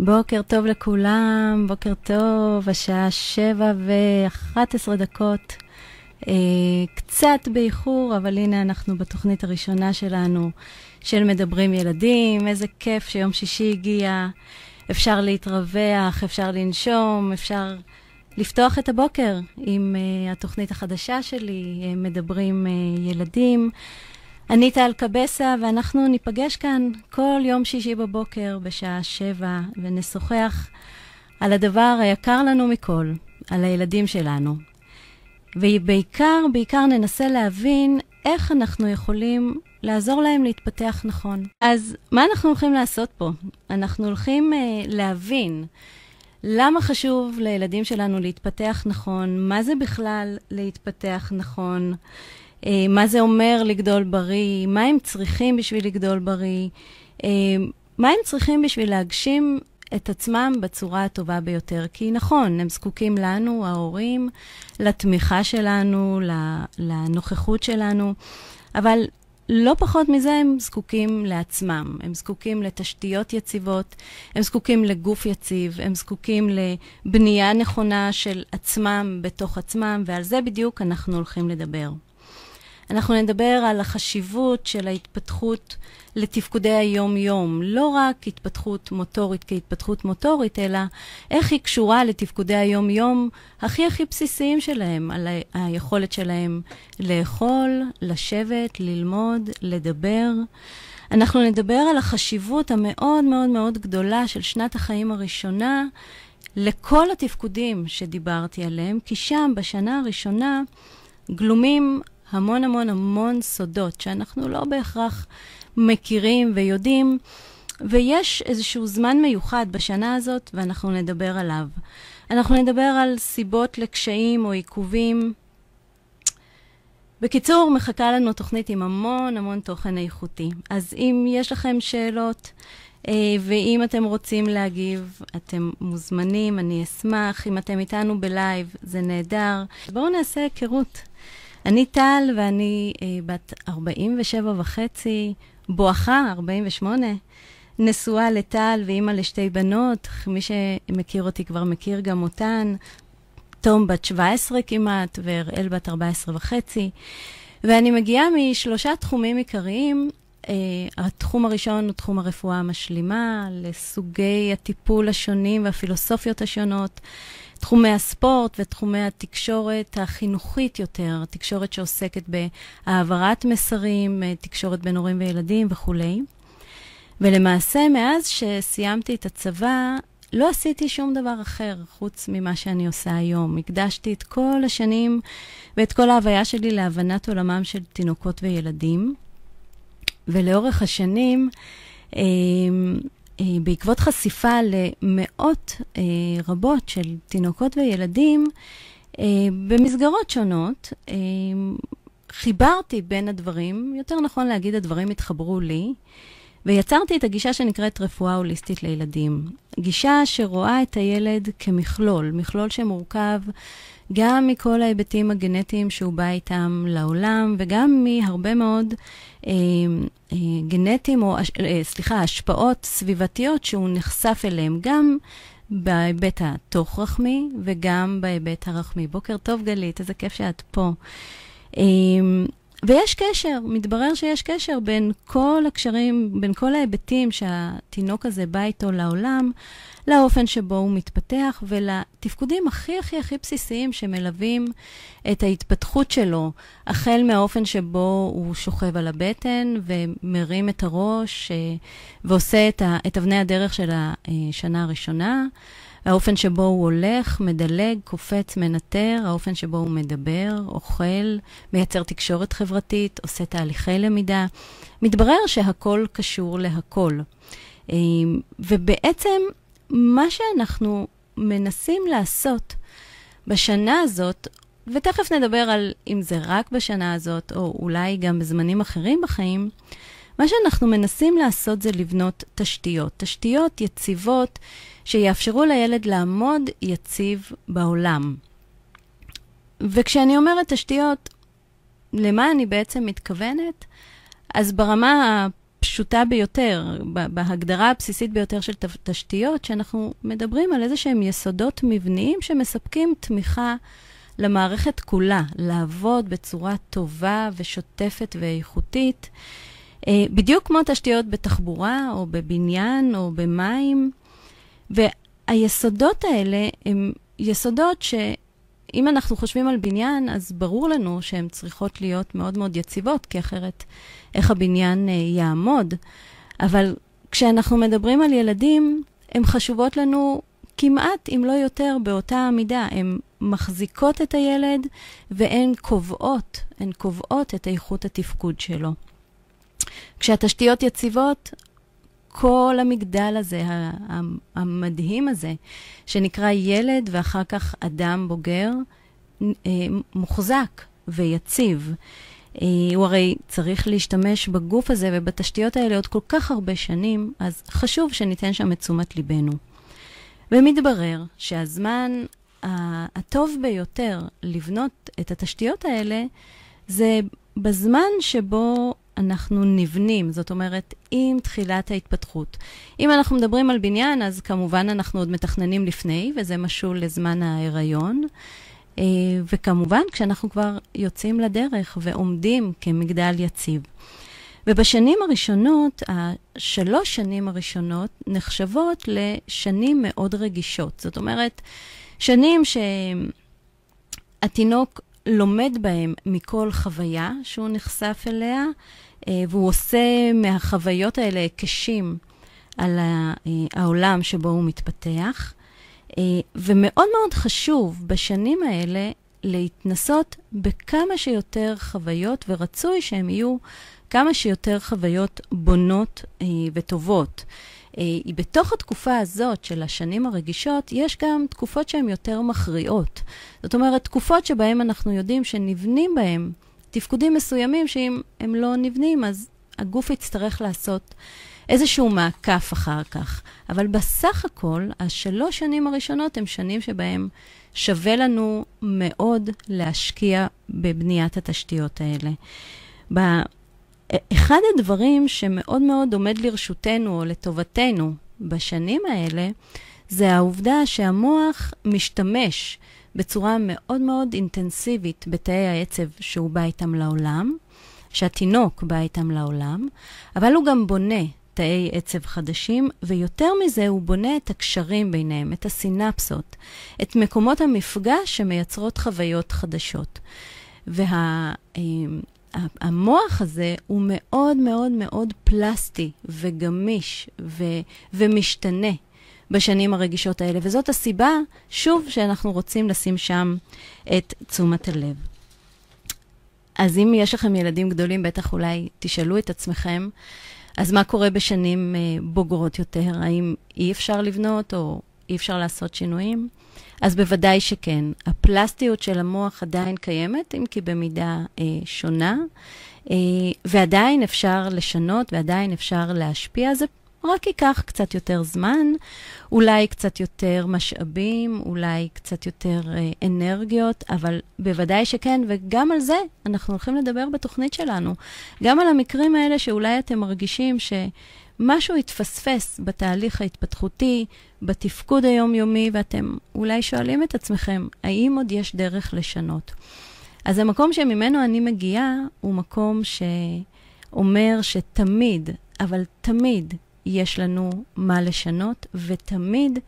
בוקר טוב לכולם, בוקר טוב, השעה שבע ואחת עשרה דקות. אה, קצת באיחור, אבל הנה אנחנו בתוכנית הראשונה שלנו של מדברים ילדים. איזה כיף שיום שישי הגיע. אפשר להתרווח, אפשר לנשום, אפשר לפתוח את הבוקר עם uh, התוכנית החדשה שלי, uh, מדברים uh, ילדים. אני טל קבסה, ואנחנו ניפגש כאן כל יום שישי בבוקר בשעה שבע, ונשוחח על הדבר היקר לנו מכל, על הילדים שלנו. ובעיקר, בעיקר ננסה להבין איך אנחנו יכולים לעזור להם להתפתח נכון. אז מה אנחנו הולכים לעשות פה? אנחנו הולכים uh, להבין למה חשוב לילדים שלנו להתפתח נכון, מה זה בכלל להתפתח נכון, מה זה אומר לגדול בריא, מה הם צריכים בשביל לגדול בריא, uh, מה הם צריכים בשביל להגשים את עצמם בצורה הטובה ביותר. כי נכון, הם זקוקים לנו, ההורים, לתמיכה שלנו, לנוכחות שלנו, אבל לא פחות מזה הם זקוקים לעצמם. הם זקוקים לתשתיות יציבות, הם זקוקים לגוף יציב, הם זקוקים לבנייה נכונה של עצמם בתוך עצמם, ועל זה בדיוק אנחנו הולכים לדבר. אנחנו נדבר על החשיבות של ההתפתחות לתפקודי היום-יום, לא רק התפתחות מוטורית כהתפתחות מוטורית, אלא איך היא קשורה לתפקודי היום-יום הכי הכי בסיסיים שלהם, על היכולת שלהם לאכול, לשבת, ללמוד, לדבר. אנחנו נדבר על החשיבות המאוד מאוד מאוד גדולה של שנת החיים הראשונה לכל התפקודים שדיברתי עליהם, כי שם, בשנה הראשונה, גלומים המון המון המון סודות שאנחנו לא בהכרח מכירים ויודעים, ויש איזשהו זמן מיוחד בשנה הזאת, ואנחנו נדבר עליו. אנחנו נדבר על סיבות לקשיים או עיכובים. בקיצור, מחכה לנו תוכנית עם המון המון תוכן איכותי. אז אם יש לכם שאלות, אה, ואם אתם רוצים להגיב, אתם מוזמנים, אני אשמח. אם אתם איתנו בלייב, זה נהדר. בואו נעשה היכרות. אני טל, ואני אה, בת 47 וחצי, בואכה 48, נשואה לטל ואימא לשתי בנות, מי שמכיר אותי כבר מכיר גם אותן, תום בת 17 כמעט, ואראל בת 14 וחצי. ואני מגיעה משלושה תחומים עיקריים. Uh, התחום הראשון הוא תחום הרפואה המשלימה, לסוגי הטיפול השונים והפילוסופיות השונות. תחומי הספורט ותחומי התקשורת החינוכית יותר, תקשורת שעוסקת בהעברת מסרים, אה, תקשורת בין הורים וילדים וכולי. ולמעשה, מאז שסיימתי את הצבא, לא עשיתי שום דבר אחר חוץ ממה שאני עושה היום. הקדשתי את כל השנים ואת כל ההוויה שלי להבנת עולמם של תינוקות וילדים. ולאורך השנים, אה, בעקבות חשיפה למאות אה, רבות של תינוקות וילדים אה, במסגרות שונות, חיברתי בין הדברים, יותר נכון להגיד, הדברים התחברו לי, ויצרתי את הגישה שנקראת רפואה הוליסטית לילדים. גישה שרואה את הילד כמכלול, מכלול שמורכב גם מכל ההיבטים הגנטיים שהוא בא איתם לעולם, וגם מהרבה מאוד אה, אה, גנטיים, או, אה, סליחה, השפעות סביבתיות שהוא נחשף אליהם, גם בהיבט התוך-רחמי וגם בהיבט הרחמי. בוקר טוב, גלית, איזה כיף שאת פה. אה, ויש קשר, מתברר שיש קשר בין כל הקשרים, בין כל ההיבטים שהתינוק הזה בא איתו לעולם, לאופן שבו הוא מתפתח ולתפקודים הכי הכי הכי בסיסיים שמלווים את ההתפתחות שלו, החל מהאופן שבו הוא שוכב על הבטן ומרים את הראש אה, ועושה את אבני הדרך של השנה הראשונה. האופן שבו הוא הולך, מדלג, קופץ, מנטר, האופן שבו הוא מדבר, אוכל, מייצר תקשורת חברתית, עושה תהליכי למידה. מתברר שהכל קשור להכל. אה, ובעצם מה שאנחנו מנסים לעשות בשנה הזאת, ותכף נדבר על אם זה רק בשנה הזאת, או אולי גם בזמנים אחרים בחיים, מה שאנחנו מנסים לעשות זה לבנות תשתיות. תשתיות יציבות שיאפשרו לילד לעמוד יציב בעולם. וכשאני אומרת תשתיות, למה אני בעצם מתכוונת? אז ברמה הפשוטה ביותר, בהגדרה הבסיסית ביותר של תשתיות, שאנחנו מדברים על איזה שהם יסודות מבניים שמספקים תמיכה למערכת כולה, לעבוד בצורה טובה ושוטפת ואיכותית. אה, בדיוק כמו תשתיות בתחבורה, או בבניין, או במים. והיסודות האלה הם יסודות שאם אנחנו חושבים על בניין, אז ברור לנו שהן צריכות להיות מאוד מאוד יציבות, כי אחרת איך הבניין אה, יעמוד. אבל כשאנחנו מדברים על ילדים, הן חשובות לנו כמעט, אם לא יותר, באותה המידה. הן מחזיקות את הילד והן קובעות, הן קובעות את איכות התפקוד שלו. כשהתשתיות יציבות, כל המגדל הזה, המדהים הזה, שנקרא ילד ואחר כך אדם בוגר, אה, מוחזק ויציב. אה, הוא הרי צריך להשתמש בגוף הזה ובתשתיות האלה עוד כל כך הרבה שנים, אז חשוב שניתן שם את תשומת ליבנו. ומתברר שהזמן הטוב ביותר לבנות את התשתיות האלה זה בזמן שבו אנחנו נבנים, זאת אומרת, עם תחילת ההתפתחות. אם אנחנו מדברים על בניין, אז כמובן אנחנו עוד מתכננים לפני, וזה משול לזמן ההיריון. אה, וכמובן, כשאנחנו כבר יוצאים לדרך ועומדים כמגדל יציב. ובשנים הראשונות, השלוש שנים הראשונות נחשבות לשנים מאוד רגישות. זאת אומרת, שנים שהתינוק לומד בהם מכל חוויה שהוא נחשף אליה, והוא עושה מהחוויות האלה היקשים על אה, העולם שבו הוא מתפתח. אה, ומאוד מאוד חשוב בשנים האלה להתנסות בכמה שיותר חוויות, ורצוי שהן יהיו כמה שיותר חוויות בונות וטובות. בתוך התקופה הזאת של השנים הרגישות, יש גם תקופות שהן יותר מכריעות. זאת אומרת, תקופות שבהן אנחנו יודעים שנבנים בהן תפקודים מסוימים שאם הם לא נבנים, אז הגוף יצטרך לעשות איזשהו מעקף אחר כך. אבל בסך הכל, השלוש שנים הראשונות הן שנים שבהן שווה לנו מאוד להשקיע בבניית התשתיות האלה. אחד הדברים שמאוד מאוד עומד לרשותנו או לטובתנו בשנים האלה, זה העובדה שהמוח משתמש בצורה מאוד מאוד אינטנסיבית בתאי העצב שהוא בא איתם לעולם, שהתינוק בא איתם לעולם, אבל הוא גם בונה תאי עצב חדשים, ויותר מזה, הוא בונה את הקשרים ביניהם, את הסינפסות, את מקומות המפגש שמייצרות חוויות חדשות. וה, הזה הוא מאוד מאוד מאוד פלסטי וגמיש ו, ומשתנה. בשנים הרגישות האלה, וזאת הסיבה, שוב, שאנחנו רוצים לשים שם את תשומת הלב. אז אם יש לכם ילדים גדולים, בטח אולי תשאלו את עצמכם, אז מה קורה בשנים uh, בוגרות יותר? האם אי אפשר לבנות או אי אפשר לעשות שינויים? אז בוודאי שכן. הפלסטיות של המוח עדיין קיימת, אם כי במידה uh, שונה, uh, ועדיין אפשר לשנות ועדיין אפשר להשפיע. זה רק ייקח קצת יותר זמן, אולי קצת יותר משאבים, אולי קצת יותר אה, אנרגיות, אבל בוודאי שכן, וגם על זה אנחנו הולכים לדבר בתוכנית שלנו. גם על המקרים האלה שאולי אתם מרגישים שמשהו התפספס בתהליך ההתפתחותי, בתפקוד היומיומי, ואתם אולי שואלים את עצמכם, האם עוד יש דרך לשנות? אז המקום שממנו אני מגיעה הוא מקום שאומר שתמיד, אבל תמיד, יש לנו מה לשנות, ותמיד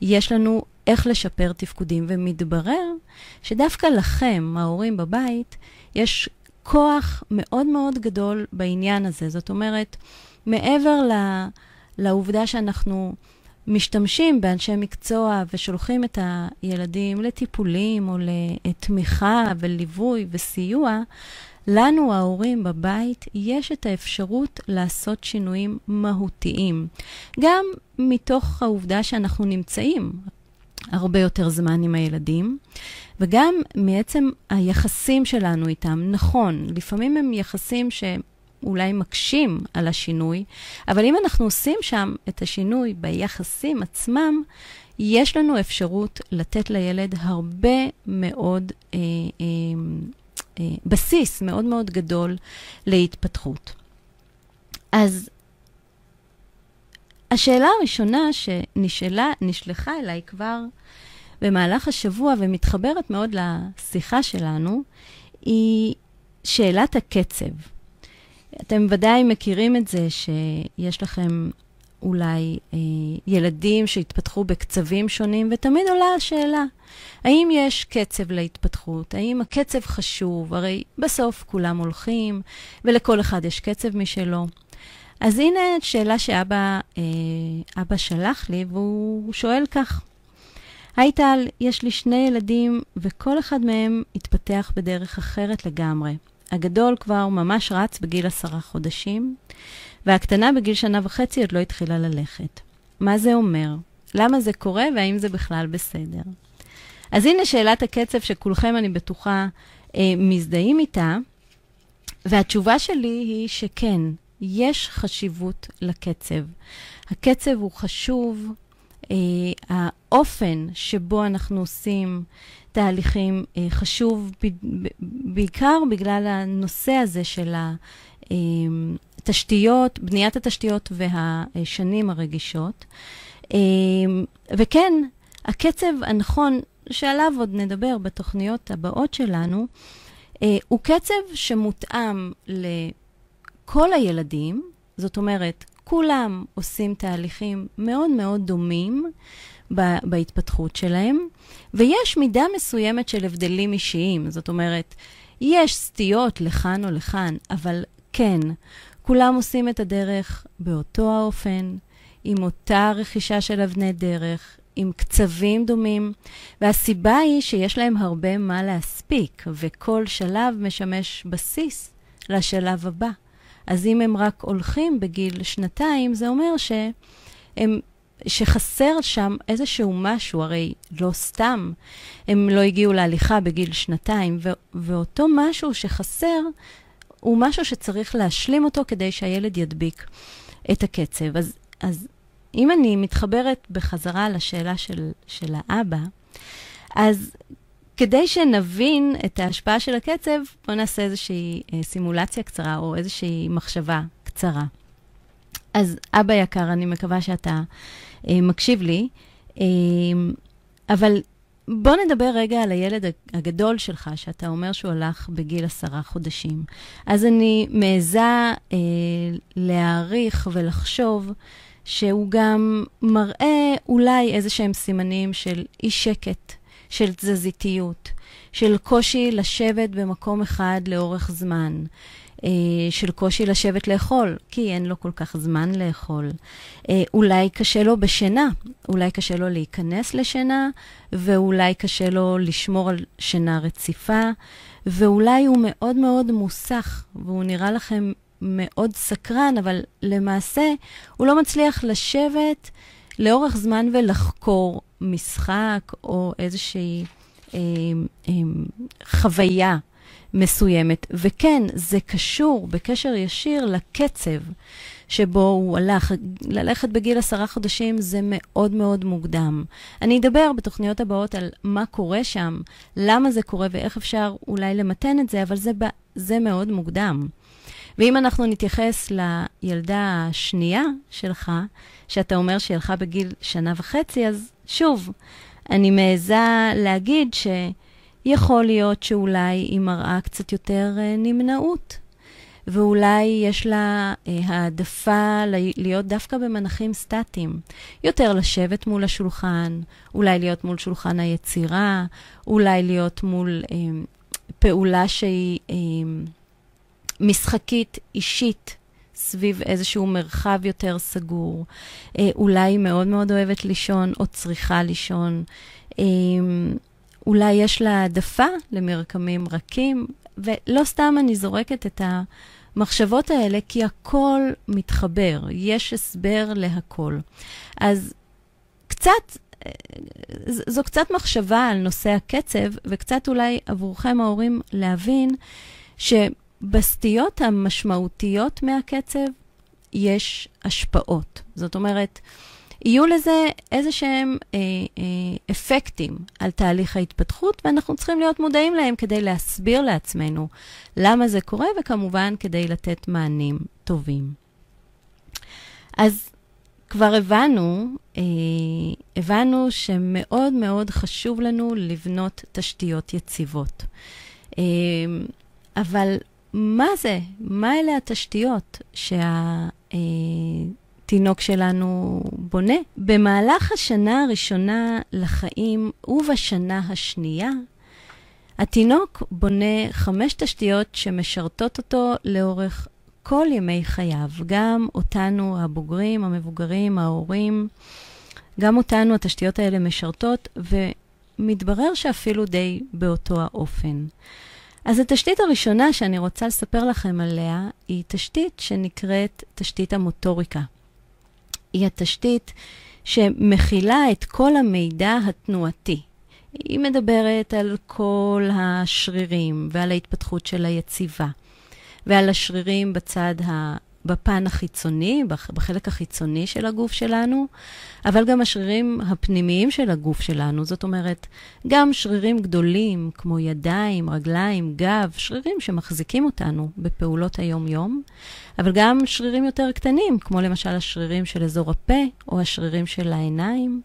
יש לנו איך לשפר תפקודים. ומתברר שדווקא לכם, ההורים בבית, יש כוח מאוד מאוד גדול בעניין הזה. זאת אומרת, מעבר ל, לעובדה שאנחנו משתמשים באנשי מקצוע ושולחים את הילדים לטיפולים או לתמיכה וליווי וסיוע, לנו, ההורים בבית, יש את האפשרות לעשות שינויים מהותיים. גם מתוך העובדה שאנחנו נמצאים הרבה יותר זמן עם הילדים, וגם מעצם היחסים שלנו איתם. נכון, לפעמים הם יחסים שאולי מקשים על השינוי, אבל אם אנחנו עושים שם את השינוי ביחסים עצמם, יש לנו אפשרות לתת לילד הרבה מאוד אה, אה, אה, בסיס מאוד מאוד גדול להתפתחות. אז השאלה הראשונה שנשאלה, נשלחה אליי כבר במהלך השבוע ומתחברת מאוד לשיחה שלנו, היא שאלת הקצב. אתם ודאי מכירים את זה שיש לכם אולי אה, ילדים שהתפתחו בקצבים שונים, ותמיד עולה השאלה, האם יש קצב להתפתחות? האם הקצב חשוב? הרי בסוף כולם הולכים, ולכל אחד יש קצב משלו. אז הנה שאלה שאבא אה, שלח לי, והוא שואל כך: היי טל, יש לי שני ילדים, וכל אחד מהם התפתח בדרך אחרת לגמרי. הגדול כבר ממש רץ בגיל עשרה חודשים, והקטנה בגיל שנה וחצי עוד לא התחילה ללכת. מה זה אומר? למה זה קורה והאם זה בכלל בסדר? אז הנה שאלת הקצב שכולכם, אני בטוחה, אה, מזדהים איתה, והתשובה שלי היא שכן, יש חשיבות לקצב. הקצב הוא חשוב, אה, האופן שבו אנחנו עושים תהליכים אה, חשוב ב, ב, בעיקר בגלל הנושא הזה של התשתיות, אה, בניית התשתיות והשנים הרגישות. אה, וכן, הקצב הנכון, שעליו עוד נדבר בתוכניות הבאות שלנו, אה, הוא קצב שמותאם לכל הילדים, זאת אומרת, כולם עושים תהליכים מאוד מאוד דומים בהתפתחות שלהם, ויש מידה מסוימת של הבדלים אישיים. זאת אומרת, יש סטיות לכאן או לכאן, אבל כן, כולם עושים את הדרך באותו האופן, עם אותה רכישה של אבני דרך, עם קצבים דומים, והסיבה היא שיש להם הרבה מה להספיק, וכל שלב משמש בסיס לשלב הבא. אז אם הם רק הולכים בגיל שנתיים, זה אומר שהם, שחסר שם איזשהו משהו, הרי לא סתם הם לא הגיעו להליכה בגיל שנתיים, ו- ואותו משהו שחסר הוא משהו שצריך להשלים אותו כדי שהילד ידביק את הקצב. אז, אז אם אני מתחברת בחזרה לשאלה של, של האבא, אז כדי שנבין את ההשפעה של הקצב, בואו נעשה איזושהי אה, סימולציה קצרה או איזושהי מחשבה קצרה. אז אבא יקר, אני מקווה שאתה אה, מקשיב לי, אה, אבל בוא נדבר רגע על הילד הגדול שלך, שאתה אומר שהוא הלך בגיל עשרה חודשים. אז אני מעיזה אה, להעריך ולחשוב שהוא גם מראה אולי איזה שהם סימנים של אי שקט, של תזזיתיות, של קושי לשבת במקום אחד לאורך זמן, אה, של קושי לשבת לאכול, כי אין לו כל כך זמן לאכול. אה, אולי קשה לו בשינה, אולי קשה לו להיכנס לשינה, ואולי קשה לו לשמור על שינה רציפה, ואולי הוא מאוד מאוד מוסך, והוא נראה לכם מאוד סקרן, אבל למעשה הוא לא מצליח לשבת לאורך זמן ולחקור משחק או איזושהי אה, אה, חוויה מסוימת. וכן, זה קשור בקשר ישיר לקצב שבו הוא הלך. ללכת בגיל עשרה חודשים זה מאוד מאוד מוקדם. אני אדבר בתוכניות הבאות על מה קורה שם, למה זה קורה ואיך אפשר אולי למתן את זה, אבל זה, זה מאוד מוקדם. ואם אנחנו נתייחס לילדה השנייה שלך, שאתה אומר שהיא הלכה בגיל שנה וחצי, אז שוב, אני מעיזה להגיד שיכול להיות שאולי היא מראה קצת יותר אה, נמנעות, ואולי יש לה אה, העדפה להיות דווקא במנחים סטטיים. יותר לשבת מול השולחן, אולי להיות מול שולחן היצירה, אולי להיות מול אה, פעולה שהיא... אה, משחקית, אישית, סביב איזשהו מרחב יותר סגור. אה, אולי היא מאוד מאוד אוהבת לישון או צריכה לישון. אה, אולי יש לה העדפה למרקמים רכים, ולא סתם אני זורקת את המחשבות האלה, כי הכל מתחבר, יש הסבר להכל. אז קצת, אה, זו קצת מחשבה על נושא הקצב, וקצת אולי עבורכם ההורים להבין ש... בסטיות המשמעותיות מהקצב יש השפעות. זאת אומרת, יהיו לזה איזה שהם אה, אה, אפקטים על תהליך ההתפתחות, ואנחנו צריכים להיות מודעים להם כדי להסביר לעצמנו למה זה קורה, וכמובן כדי לתת מענים טובים. אז כבר הבנו, אה, הבנו שמאוד מאוד חשוב לנו לבנות תשתיות יציבות. אה, אבל מה זה? מה אלה התשתיות שהתינוק שלנו בונה? במהלך השנה הראשונה לחיים ובשנה השנייה, התינוק בונה חמש תשתיות שמשרתות אותו לאורך כל ימי חייו, גם אותנו, הבוגרים, המבוגרים, ההורים, גם אותנו התשתיות האלה משרתות, ומתברר שאפילו די באותו האופן. אז התשתית הראשונה שאני רוצה לספר לכם עליה היא תשתית שנקראת תשתית המוטוריקה. היא התשתית שמכילה את כל המידע התנועתי. היא מדברת על כל השרירים ועל ההתפתחות של היציבה, ועל השרירים בצד ה... בפן החיצוני, בחלק החיצוני של הגוף שלנו, אבל גם השרירים הפנימיים של הגוף שלנו. זאת אומרת, גם שרירים גדולים כמו ידיים, רגליים, גב, שרירים שמחזיקים אותנו בפעולות היום-יום, אבל גם שרירים יותר קטנים, כמו למשל השרירים של אזור הפה או השרירים של העיניים.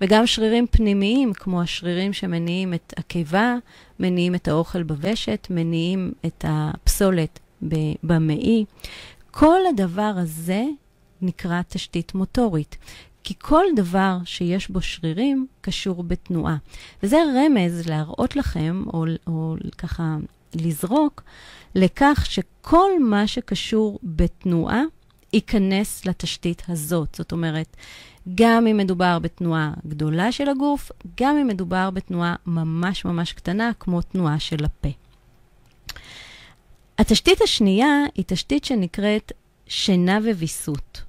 וגם שרירים פנימיים, כמו השרירים שמניעים את הקיבה, מניעים את האוכל בוושת, מניעים את הפסולת במעי. כל הדבר הזה נקרא תשתית מוטורית. כי כל דבר שיש בו שרירים קשור בתנועה. וזה רמז להראות לכם, או, או ככה לזרוק, לכך שכל מה שקשור בתנועה ייכנס לתשתית הזאת. זאת אומרת, גם אם מדובר בתנועה גדולה של הגוף, גם אם מדובר בתנועה ממש ממש קטנה, כמו תנועה של הפה. התשתית השנייה היא תשתית שנקראת שינה וויסות.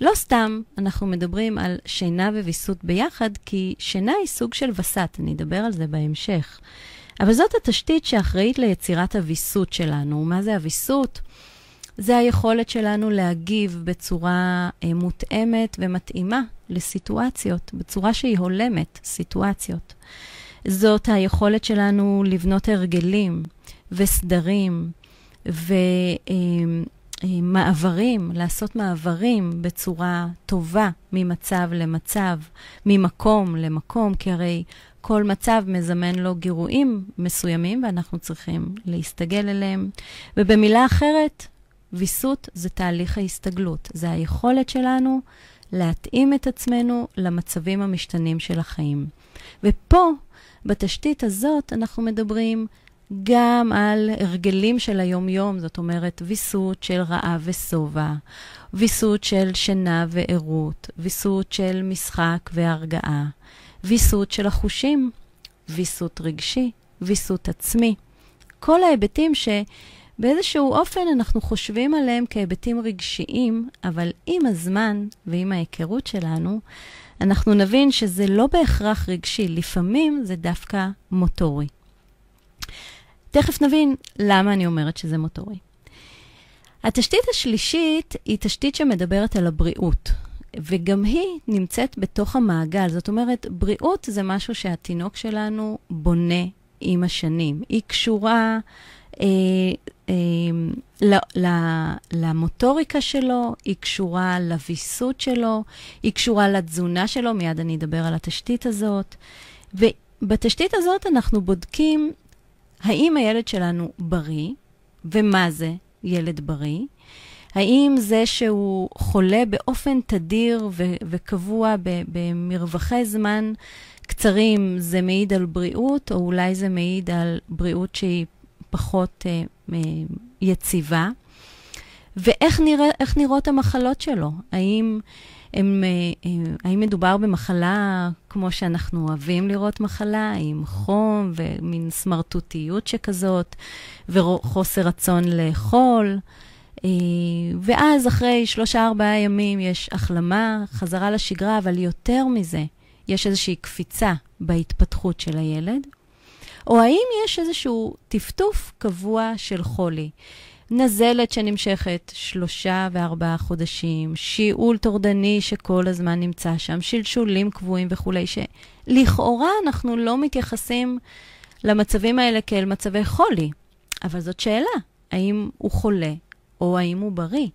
לא סתם אנחנו מדברים על שינה וויסות ביחד, כי שינה היא סוג של וסת, אני אדבר על זה בהמשך. אבל זאת התשתית שאחראית ליצירת הוויסות שלנו. מה זה הוויסות? זה היכולת שלנו להגיב בצורה אה, מותאמת ומתאימה לסיטואציות, בצורה שהיא הולמת סיטואציות. זאת היכולת שלנו לבנות הרגלים וסדרים ומעברים, לעשות מעברים בצורה טובה ממצב למצב, ממקום למקום, כי הרי כל מצב מזמן לו גירויים מסוימים ואנחנו צריכים להסתגל אליהם. ובמילה אחרת, ויסות זה תהליך ההסתגלות, זה היכולת שלנו להתאים את עצמנו למצבים המשתנים של החיים. ופה, בתשתית הזאת, אנחנו מדברים גם על הרגלים של היום-יום, זאת אומרת, ויסות של רעב ושובע, ויסות של שינה וערות, ויסות של משחק והרגעה, ויסות של החושים, ויסות רגשי, ויסות עצמי. כל ההיבטים שבאיזשהו אופן אנחנו חושבים עליהם כהיבטים רגשיים, אבל עם הזמן ועם ההיכרות שלנו, אנחנו נבין שזה לא בהכרח רגשי, לפעמים זה דווקא מוטורי. תכף נבין למה אני אומרת שזה מוטורי. התשתית השלישית היא תשתית שמדברת על הבריאות, וגם היא נמצאת בתוך המעגל. זאת אומרת, בריאות זה משהו שהתינוק שלנו בונה עם השנים. היא קשורה אה, אה, ל, ל, למוטוריקה שלו, היא קשורה לוויסות שלו, היא קשורה לתזונה שלו, מיד אני אדבר על התשתית הזאת. ובתשתית הזאת אנחנו בודקים האם הילד שלנו בריא, ומה זה ילד בריא? האם זה שהוא חולה באופן תדיר ו- וקבוע במרווחי זמן קצרים, זה מעיד על בריאות, או אולי זה מעיד על בריאות שהיא פחות uh, יציבה? ואיך נראה, נראות המחלות שלו? האם... הם, אה, אה, האם מדובר במחלה כמו שאנחנו אוהבים לראות מחלה, עם חום ומין סמרטוטיות שכזאת, וחוסר רצון לאכול? אה, ואז אחרי שלושה-ארבעה ימים יש החלמה, חזרה לשגרה, אבל יותר מזה, יש איזושהי קפיצה בהתפתחות של הילד? או האם יש איזשהו טפטוף קבוע של חולי? נזלת שנמשכת שלושה וארבעה חודשים, שיעול טורדני שכל הזמן נמצא שם, שלשולים קבועים וכולי, שלכאורה אנחנו לא מתייחסים למצבים האלה כאל מצבי חולי. אבל זאת שאלה, האם הוא חולה או האם הוא בריא?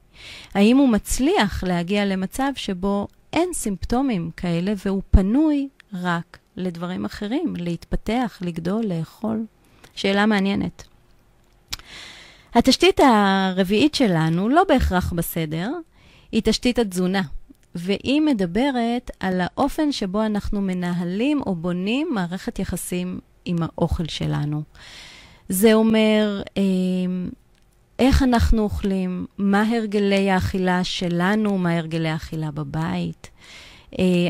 האם הוא מצליח להגיע למצב שבו אין סימפטומים כאלה והוא פנוי רק לדברים אחרים, להתפתח, לגדול, לאכול? שאלה מעניינת. התשתית הרביעית שלנו, לא בהכרח בסדר, היא תשתית התזונה. והיא מדברת על האופן שבו אנחנו מנהלים או בונים מערכת יחסים עם האוכל שלנו. זה אומר אה, איך אנחנו אוכלים, מה הרגלי האכילה שלנו, מה הרגלי האכילה בבית,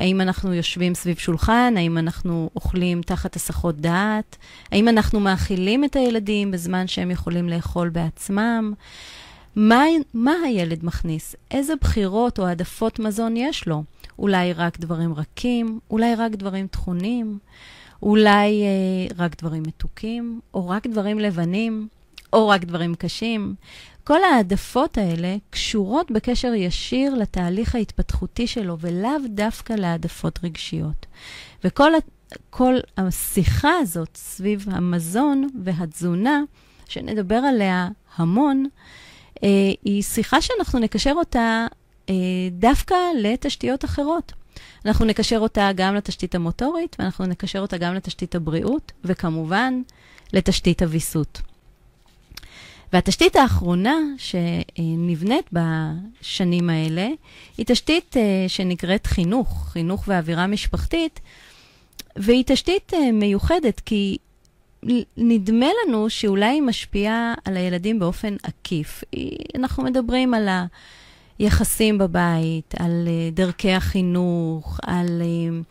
האם אנחנו יושבים סביב שולחן, האם אנחנו אוכלים תחת הסחות דעת, האם אנחנו מאכילים את הילדים בזמן שהם יכולים לאכול בעצמם. מה, מה הילד מכניס? איזה בחירות או העדפות מזון יש לו? אולי רק דברים רכים? אולי רק דברים טחונים? אולי אה, רק דברים מתוקים? או רק דברים לבנים? או רק דברים קשים? כל העדפות האלה קשורות בקשר ישיר לתהליך ההתפתחותי שלו, ולאו דווקא להעדפות רגשיות. וכל כל השיחה הזאת סביב המזון והתזונה, שנדבר עליה המון, אה, היא שיחה שאנחנו נקשר אותה אה, דווקא לתשתיות אחרות. אנחנו נקשר אותה גם לתשתית המוטורית, ואנחנו נקשר אותה גם לתשתית הבריאות, וכמובן, לתשתית הוויסות. והתשתית האחרונה שנבנית בשנים האלה, היא תשתית אה, שנקראת חינוך, חינוך ואווירה משפחתית, והיא תשתית מיוחדת, כי נדמה לנו שאולי היא משפיעה על הילדים באופן עקיף. אנחנו מדברים על היחסים בבית, על אה, דרכי החינוך, על אה,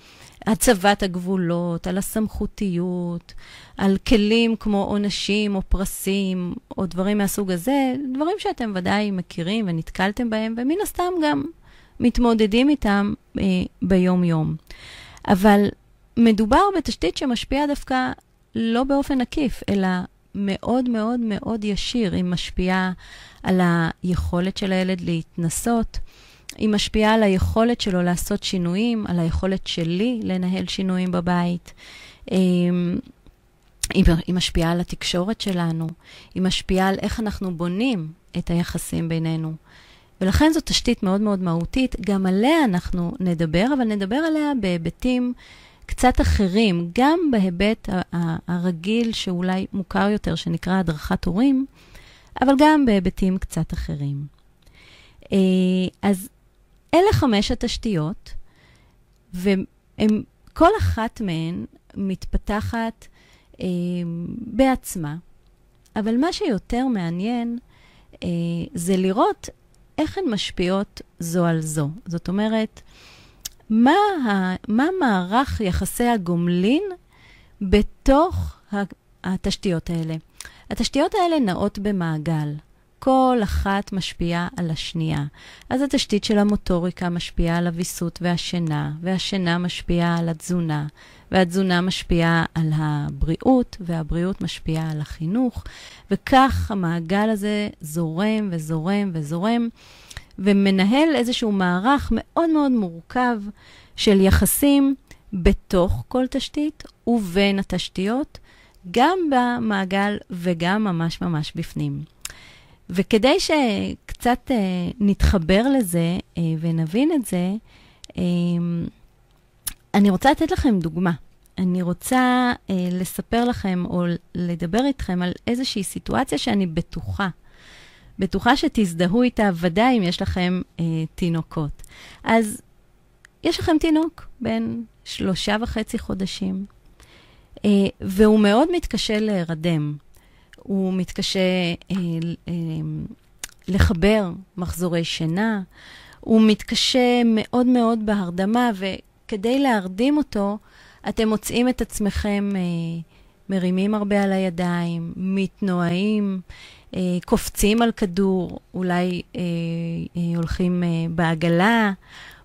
הצבת הגבולות, על הסמכותיות, על כלים כמו עונשים או פרסים או דברים מהסוג הזה, דברים שאתם ודאי מכירים ונתקלתם בהם, ומן הסתם גם מתמודדים איתם אה, ביום-יום. אבל מדובר בתשתית שמשפיעה דווקא לא באופן עקיף, אלא מאוד מאוד מאוד ישיר. היא משפיעה על היכולת של הילד להתנסות, היא משפיעה על היכולת שלו לעשות שינויים, על היכולת שלי לנהל שינויים בבית. אמ, היא משפיעה על התקשורת שלנו, היא משפיעה על איך אנחנו בונים את היחסים בינינו. ולכן זו תשתית מאוד מאוד מהותית, גם עליה אנחנו נדבר, אבל נדבר עליה בהיבטים קצת אחרים, גם בהיבט הרגיל שאולי מוכר יותר, שנקרא הדרכת הורים, אבל גם בהיבטים קצת אחרים. אה, אז אלה חמש התשתיות, וכל אחת מהן מתפתחת אה, בעצמה, אבל מה שיותר מעניין אה, זה לראות איך הן משפיעות זו על זו. זאת אומרת, מה, ה, מה מערך יחסי הגומלין בתוך התשתיות האלה. התשתיות האלה נעות במעגל. כל אחת משפיעה על השנייה. אז התשתית של המוטוריקה משפיעה על הוויסות והשינה, והשינה משפיעה על התזונה, והתזונה משפיעה על הבריאות, והבריאות משפיעה על החינוך, וכך המעגל הזה זורם וזורם וזורם. ומנהל איזשהו מערך מאוד מאוד מורכב של יחסים בתוך כל תשתית ובין התשתיות, גם במעגל וגם ממש ממש בפנים. וכדי שקצת אה, נתחבר לזה אה, ונבין את זה, אה, אני רוצה לתת לכם דוגמה. אני רוצה אה, לספר לכם או לדבר איתכם על איזושהי סיטואציה שאני בטוחה בטוחה שתזדהו איתה, ודאי אם יש לכם אה, תינוקות. אז יש לכם תינוק בן שלושה וחצי חודשים, אה, והוא מאוד מתקשה להירדם. הוא מתקשה אה, אה, לחבר מחזורי שינה, הוא מתקשה מאוד מאוד בהרדמה, וכדי להרדים אותו, אתם מוצאים את עצמכם אה, מרימים הרבה על הידיים, מתנועים, קופצים על כדור, אולי אה, הולכים אה, בעגלה,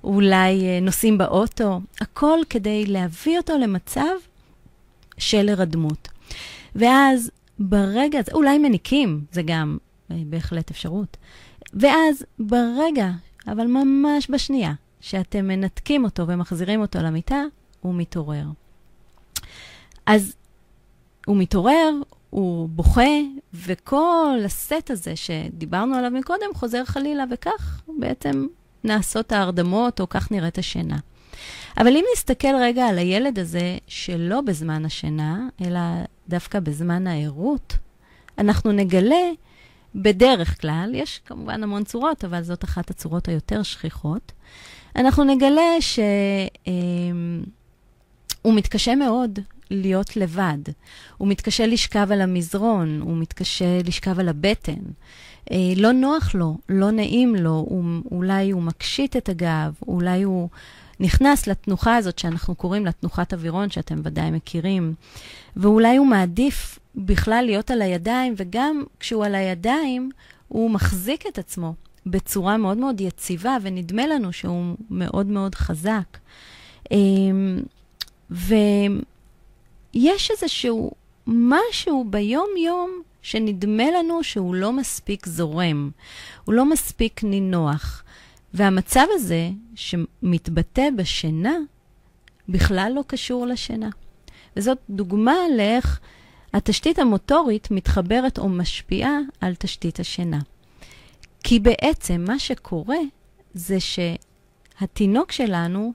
אולי אה, נוסעים באוטו, הכל כדי להביא אותו למצב של הרדמות. ואז ברגע הזה, אולי מניקים, זה גם אה, בהחלט אפשרות. ואז ברגע, אבל ממש בשנייה, שאתם מנתקים אותו ומחזירים אותו למיטה, הוא מתעורר. אז הוא מתעורר, הוא בוכה, וכל הסט הזה שדיברנו עליו מקודם חוזר חלילה, וכך בעצם נעשות ההרדמות, או כך נראית השינה. אבל אם נסתכל רגע על הילד הזה, שלא בזמן השינה, אלא דווקא בזמן הערות, אנחנו נגלה בדרך כלל, יש כמובן המון צורות, אבל זאת אחת הצורות היותר שכיחות, אנחנו נגלה שהוא אה, מתקשה מאוד להיות לבד. הוא מתקשה לשכב על המזרון, הוא מתקשה לשכב על הבטן. אה, לא נוח לו, לא נעים לו, הוא, אולי הוא מקשיט את הגב, אולי הוא נכנס לתנוחה הזאת שאנחנו קוראים לה תנוחת אווירון, שאתם ודאי מכירים, ואולי הוא מעדיף בכלל להיות על הידיים, וגם כשהוא על הידיים, הוא מחזיק את עצמו בצורה מאוד מאוד יציבה, ונדמה לנו שהוא מאוד מאוד חזק. אמ, ויש איזשהו משהו ביום-יום שנדמה לנו שהוא לא מספיק זורם, הוא לא מספיק נינוח. והמצב הזה, שמתבטא בשינה, בכלל לא קשור לשינה. וזאת דוגמה לאיך התשתית המוטורית מתחברת או משפיעה על תשתית השינה. כי בעצם מה שקורה זה שהתינוק שלנו,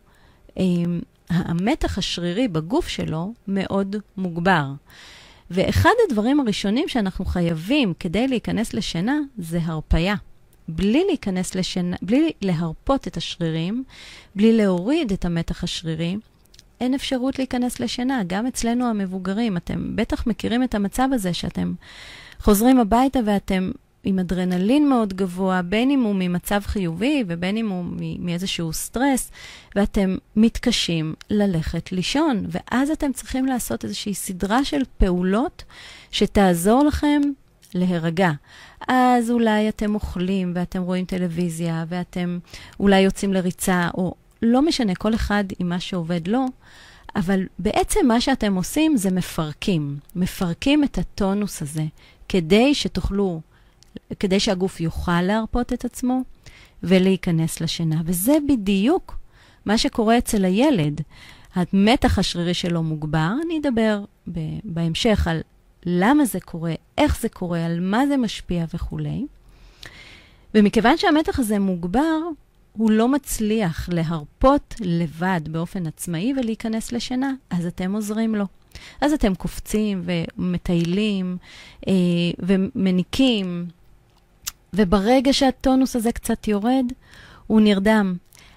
המתח השרירי בגוף שלו מאוד מוגבר. ואחד הדברים הראשונים שאנחנו חייבים כדי להיכנס לשינה זה הרפייה. בלי להיכנס לשינה, בלי להרפות את השרירים, בלי להוריד את המתח השרירי, אין אפשרות להיכנס לשינה. גם אצלנו המבוגרים, אתם בטח מכירים את המצב הזה שאתם חוזרים הביתה ואתם עם אדרנלין מאוד גבוה, בין אם הוא ממצב חיובי ובין אם הוא מאיזשהו סטרס, ואתם מתקשים ללכת לישון. ואז אתם צריכים לעשות איזושהי סדרה של פעולות שתעזור לכם להירגע. אז אולי אתם אוכלים ואתם רואים טלוויזיה ואתם אולי יוצאים לריצה, או לא משנה, כל אחד עם מה שעובד לו, אבל בעצם מה שאתם עושים זה מפרקים. מפרקים את הטונוס הזה, כדי שתוכלו, כדי שהגוף יוכל להרפות את עצמו ולהיכנס לשינה. וזה בדיוק מה שקורה אצל הילד. המתח השרירי שלו מוגבר, אני אדבר בהמשך על למה זה קורה, איך זה קורה, על מה זה משפיע וכולי. ומכיוון שהמתח הזה מוגבר, הוא לא מצליח להרפות לבד באופן עצמאי ולהיכנס לשינה, אז אתם עוזרים לו. אז אתם קופצים ומטיילים אה, ומניקים, וברגע שהטונוס הזה קצת יורד, הוא נרדם.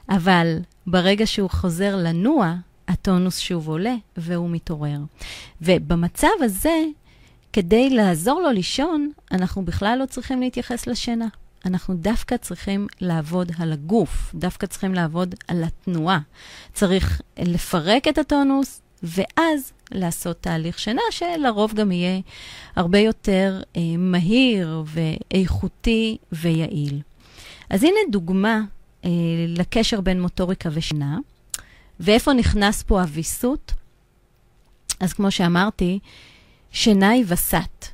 אבל ברגע שהוא חוזר לנוע, הטונוס שוב עולה והוא מתעורר. ובמצב הזה, כדי לעזור לו לישון, אנחנו בכלל לא צריכים להתייחס לשינה. אנחנו דווקא צריכים לעבוד על הגוף, דווקא צריכים לעבוד על התנועה. צריך לפרק את הטונוס, ואז לעשות תהליך שינה, שלרוב גם יהיה הרבה יותר אה, מהיר ואיכותי ויעיל. אז הנה דוגמה אה, לקשר בין מוטוריקה ושינה, ואיפה נכנס פה הוויסות? אז כמו שאמרתי, שינה היא וסת.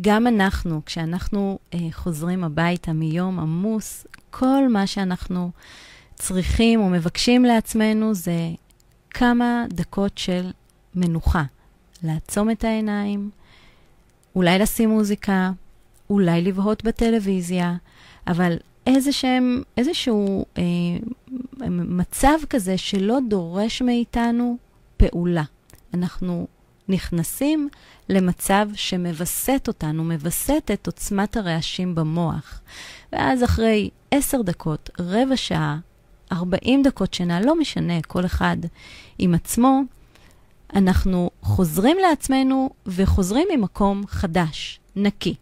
גם אנחנו, כשאנחנו אה, חוזרים הביתה מיום עמוס, כל מה שאנחנו צריכים או מבקשים לעצמנו זה כמה דקות של מנוחה. לעצום את העיניים, אולי לשים מוזיקה, אולי לבהות בטלוויזיה, אבל איזשהם, איזשהו אה, מצב כזה שלא דורש מאיתנו פעולה. אנחנו נכנסים למצב שמווסת אותנו, מווסת את עוצמת הרעשים במוח. ואז אחרי עשר דקות, רבע שעה, ארבעים דקות שינה, לא משנה, כל אחד עם עצמו, אנחנו חוזרים לעצמנו וחוזרים ממקום חדש, נקי.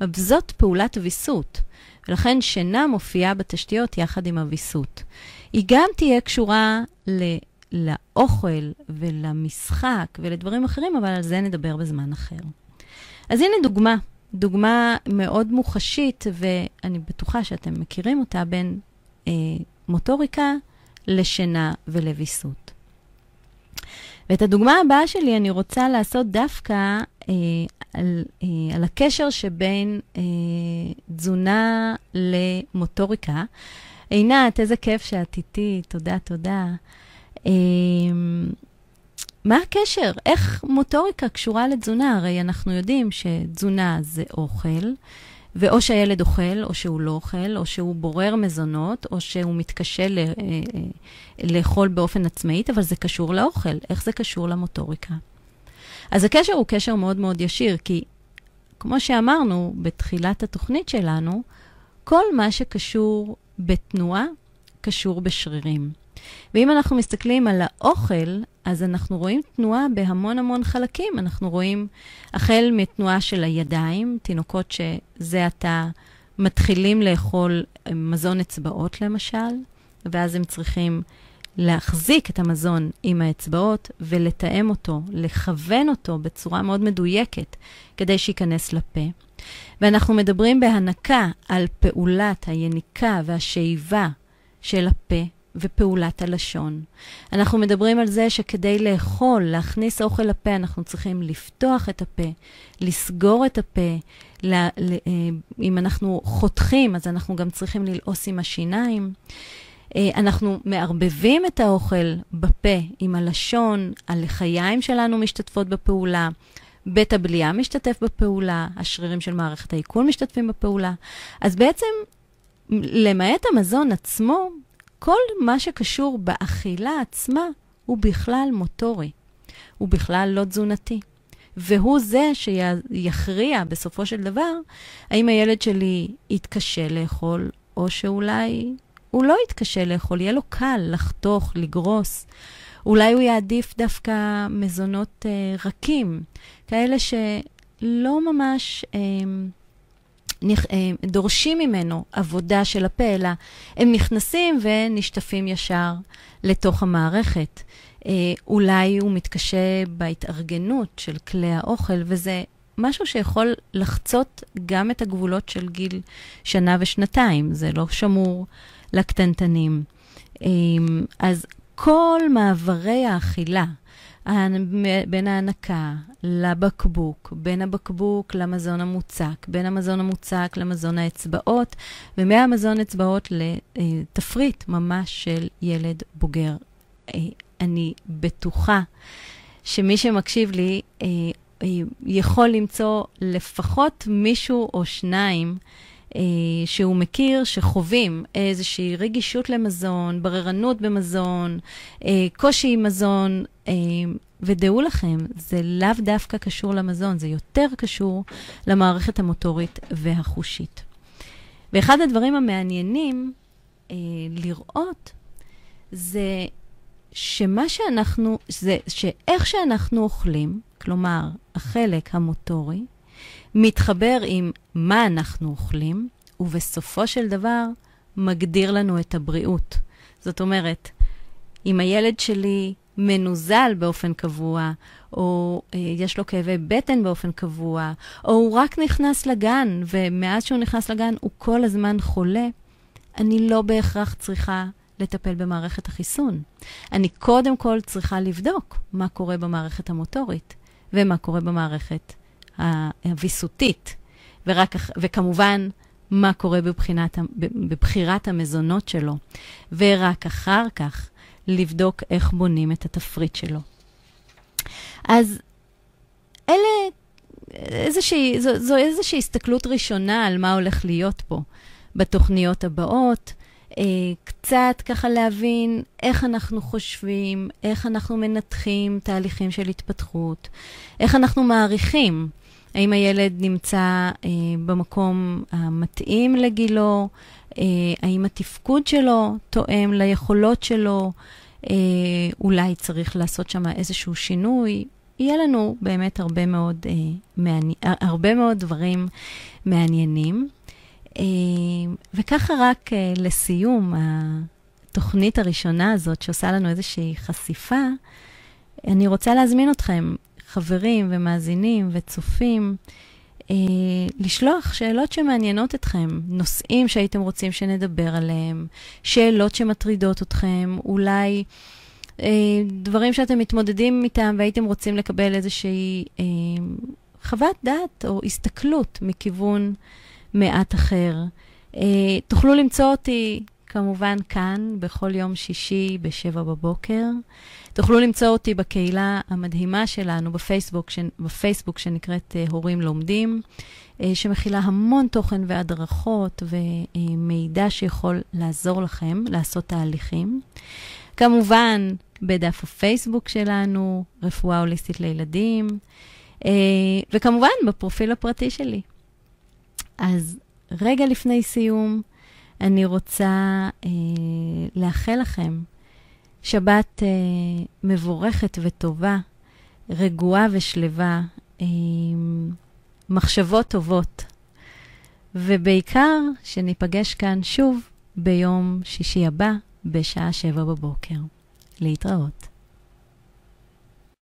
וזאת פעולת ויסות, ולכן שינה מופיעה בתשתיות יחד עם הוויסות. היא גם תהיה קשורה ל... לאוכל ולמשחק ולדברים אחרים, אבל על זה נדבר בזמן אחר. אז הנה דוגמה, דוגמה מאוד מוחשית, ואני בטוחה שאתם מכירים אותה, בין אה, מוטוריקה לשינה ולוויסות. ואת הדוגמה הבאה שלי אני רוצה לעשות דווקא אה, על, אה, על הקשר שבין אה, תזונה למוטוריקה. עינת, איזה כיף שאת איתי, תודה, תודה. אמ, מה הקשר? איך מוטוריקה קשורה לתזונה? הרי אנחנו יודעים שתזונה זה אוכל, ואו שהילד אוכל, או שהוא לא אוכל, או שהוא בורר מזונות, או שהוא מתקשה ל- אה, אה, לאכול באופן עצמאי, אבל זה קשור לאוכל. איך זה קשור למוטוריקה? אז הקשר הוא קשר מאוד מאוד ישיר, כי כמו שאמרנו בתחילת התוכנית שלנו, כל מה שקשור בתנועה קשור בשרירים. ואם אנחנו מסתכלים על האוכל, אז אנחנו רואים תנועה בהמון המון חלקים. אנחנו רואים החל מתנועה של הידיים, תינוקות שזה עתה מתחילים לאכול מזון אצבעות למשל, ואז הם צריכים להחזיק את המזון עם האצבעות ולתאם אותו, לכוון אותו בצורה מאוד מדויקת כדי שייכנס לפה. ואנחנו מדברים בהנקה על פעולת היניקה והשאיבה של הפה ופעולת הלשון. אנחנו מדברים על זה שכדי לאכול, להכניס אוכל לפה, אנחנו צריכים לפתוח את הפה, לסגור את הפה. לה, לה, אה, אם אנחנו חותכים, אז אנחנו גם צריכים ללעוס עם השיניים. אה, אנחנו מערבבים את האוכל בפה עם הלשון, הלחיים שלנו משתתפות בפעולה. בית הבליעה משתתף בפעולה, השרירים של מערכת העיכול משתתפים בפעולה. אז בעצם, למעט המזון עצמו, כל מה שקשור באכילה עצמה הוא בכלל מוטורי, הוא בכלל לא תזונתי. והוא זה שיכריע בסופו של דבר האם הילד שלי יתקשה לאכול, או שאולי הוא לא יתקשה לאכול, יהיה לו קל לחתוך, לגרוס. אולי הוא יעדיף דווקא מזונות אה, רכים, כאלה שלא ממש אה, דורשים ממנו עבודה של הפה, אלא הם נכנסים ונשטפים ישר לתוך המערכת. אה, אולי הוא מתקשה בהתארגנות של כלי האוכל, וזה משהו שיכול לחצות גם את הגבולות של גיל שנה ושנתיים, זה לא שמור לקטנטנים. אה, אז כל מעברי האכילה, בין ההנקה לבקבוק, בין הבקבוק למזון המוצק, בין המזון המוצק למזון האצבעות, ומהמזון אצבעות לתפריט ממש של ילד בוגר. אה, אני בטוחה שמי שמקשיב לי אה, אה, יכול למצוא לפחות מישהו או שניים שהוא מכיר, שחווים איזושהי רגישות למזון, בררנות במזון, אה, קושי עם מזון, אה, ודעו לכם, זה לאו דווקא קשור למזון, זה יותר קשור למערכת המוטורית והחושית. ואחד הדברים המעניינים אה, לראות זה שמה שאנחנו, זה שאיך שאנחנו אוכלים, כלומר, החלק המוטורי, מתחבר עם מה אנחנו אוכלים, ובסופו של דבר מגדיר לנו את הבריאות. זאת אומרת, אם הילד שלי מנוזל באופן קבוע, או אה, יש לו כאבי בטן באופן קבוע, או הוא רק נכנס לגן, ומאז שהוא נכנס לגן הוא כל הזמן חולה, אני לא בהכרח צריכה לטפל במערכת החיסון. אני קודם כל צריכה לבדוק מה קורה במערכת המוטורית, ומה קורה במערכת הוויסותית, ורק, וכמובן, מה קורה בבחינת, בבחירת המזונות שלו, ורק אחר כך לבדוק איך בונים את התפריט שלו. אז אלה איזושהי, זו, זו איזושהי הסתכלות ראשונה על מה הולך להיות פה בתוכניות הבאות. אה, קצת ככה להבין איך אנחנו חושבים, איך אנחנו מנתחים תהליכים של התפתחות, איך אנחנו מעריכים האם הילד נמצא אה, במקום המתאים לגילו, אה, האם התפקוד שלו תואם ליכולות שלו, אה, אולי צריך לעשות שם איזשהו שינוי. יהיה לנו באמת הרבה מאוד, אה, מעני... הרבה מאוד דברים מעניינים. אה, וככה רק אה, לסיום התוכנית הראשונה הזאת, שעושה לנו איזושהי חשיפה, אני רוצה להזמין אתכם, חברים ומאזינים וצופים, אה, לשלוח שאלות שמעניינות אתכם, נושאים שהייתם רוצים שנדבר עליהם, שאלות שמטרידות אתכם, אולי אה, דברים שאתם מתמודדים איתם והייתם רוצים לקבל איזושהי אה, חוות דעת או הסתכלות מכיוון מעט אחר. אה, תוכלו למצוא אותי כמובן כאן, בכל יום שישי בשבע בבוקר. תוכלו למצוא אותי בקהילה המדהימה שלנו בפייסבוק, ש... בפייסבוק שנקראת uh, הורים לומדים, uh, שמכילה המון תוכן והדרכות ומידע שיכול לעזור לכם לעשות תהליכים. כמובן, בדף הפייסבוק שלנו, רפואה הוליסטית לילדים, uh, וכמובן בפרופיל הפרטי שלי. אז רגע לפני סיום, אני רוצה אה, לאחל לכם שבת אה, מבורכת וטובה, רגועה ושלווה, אה, מחשבות טובות, ובעיקר שניפגש כאן שוב ביום שישי הבא בשעה שבע בבוקר. להתראות.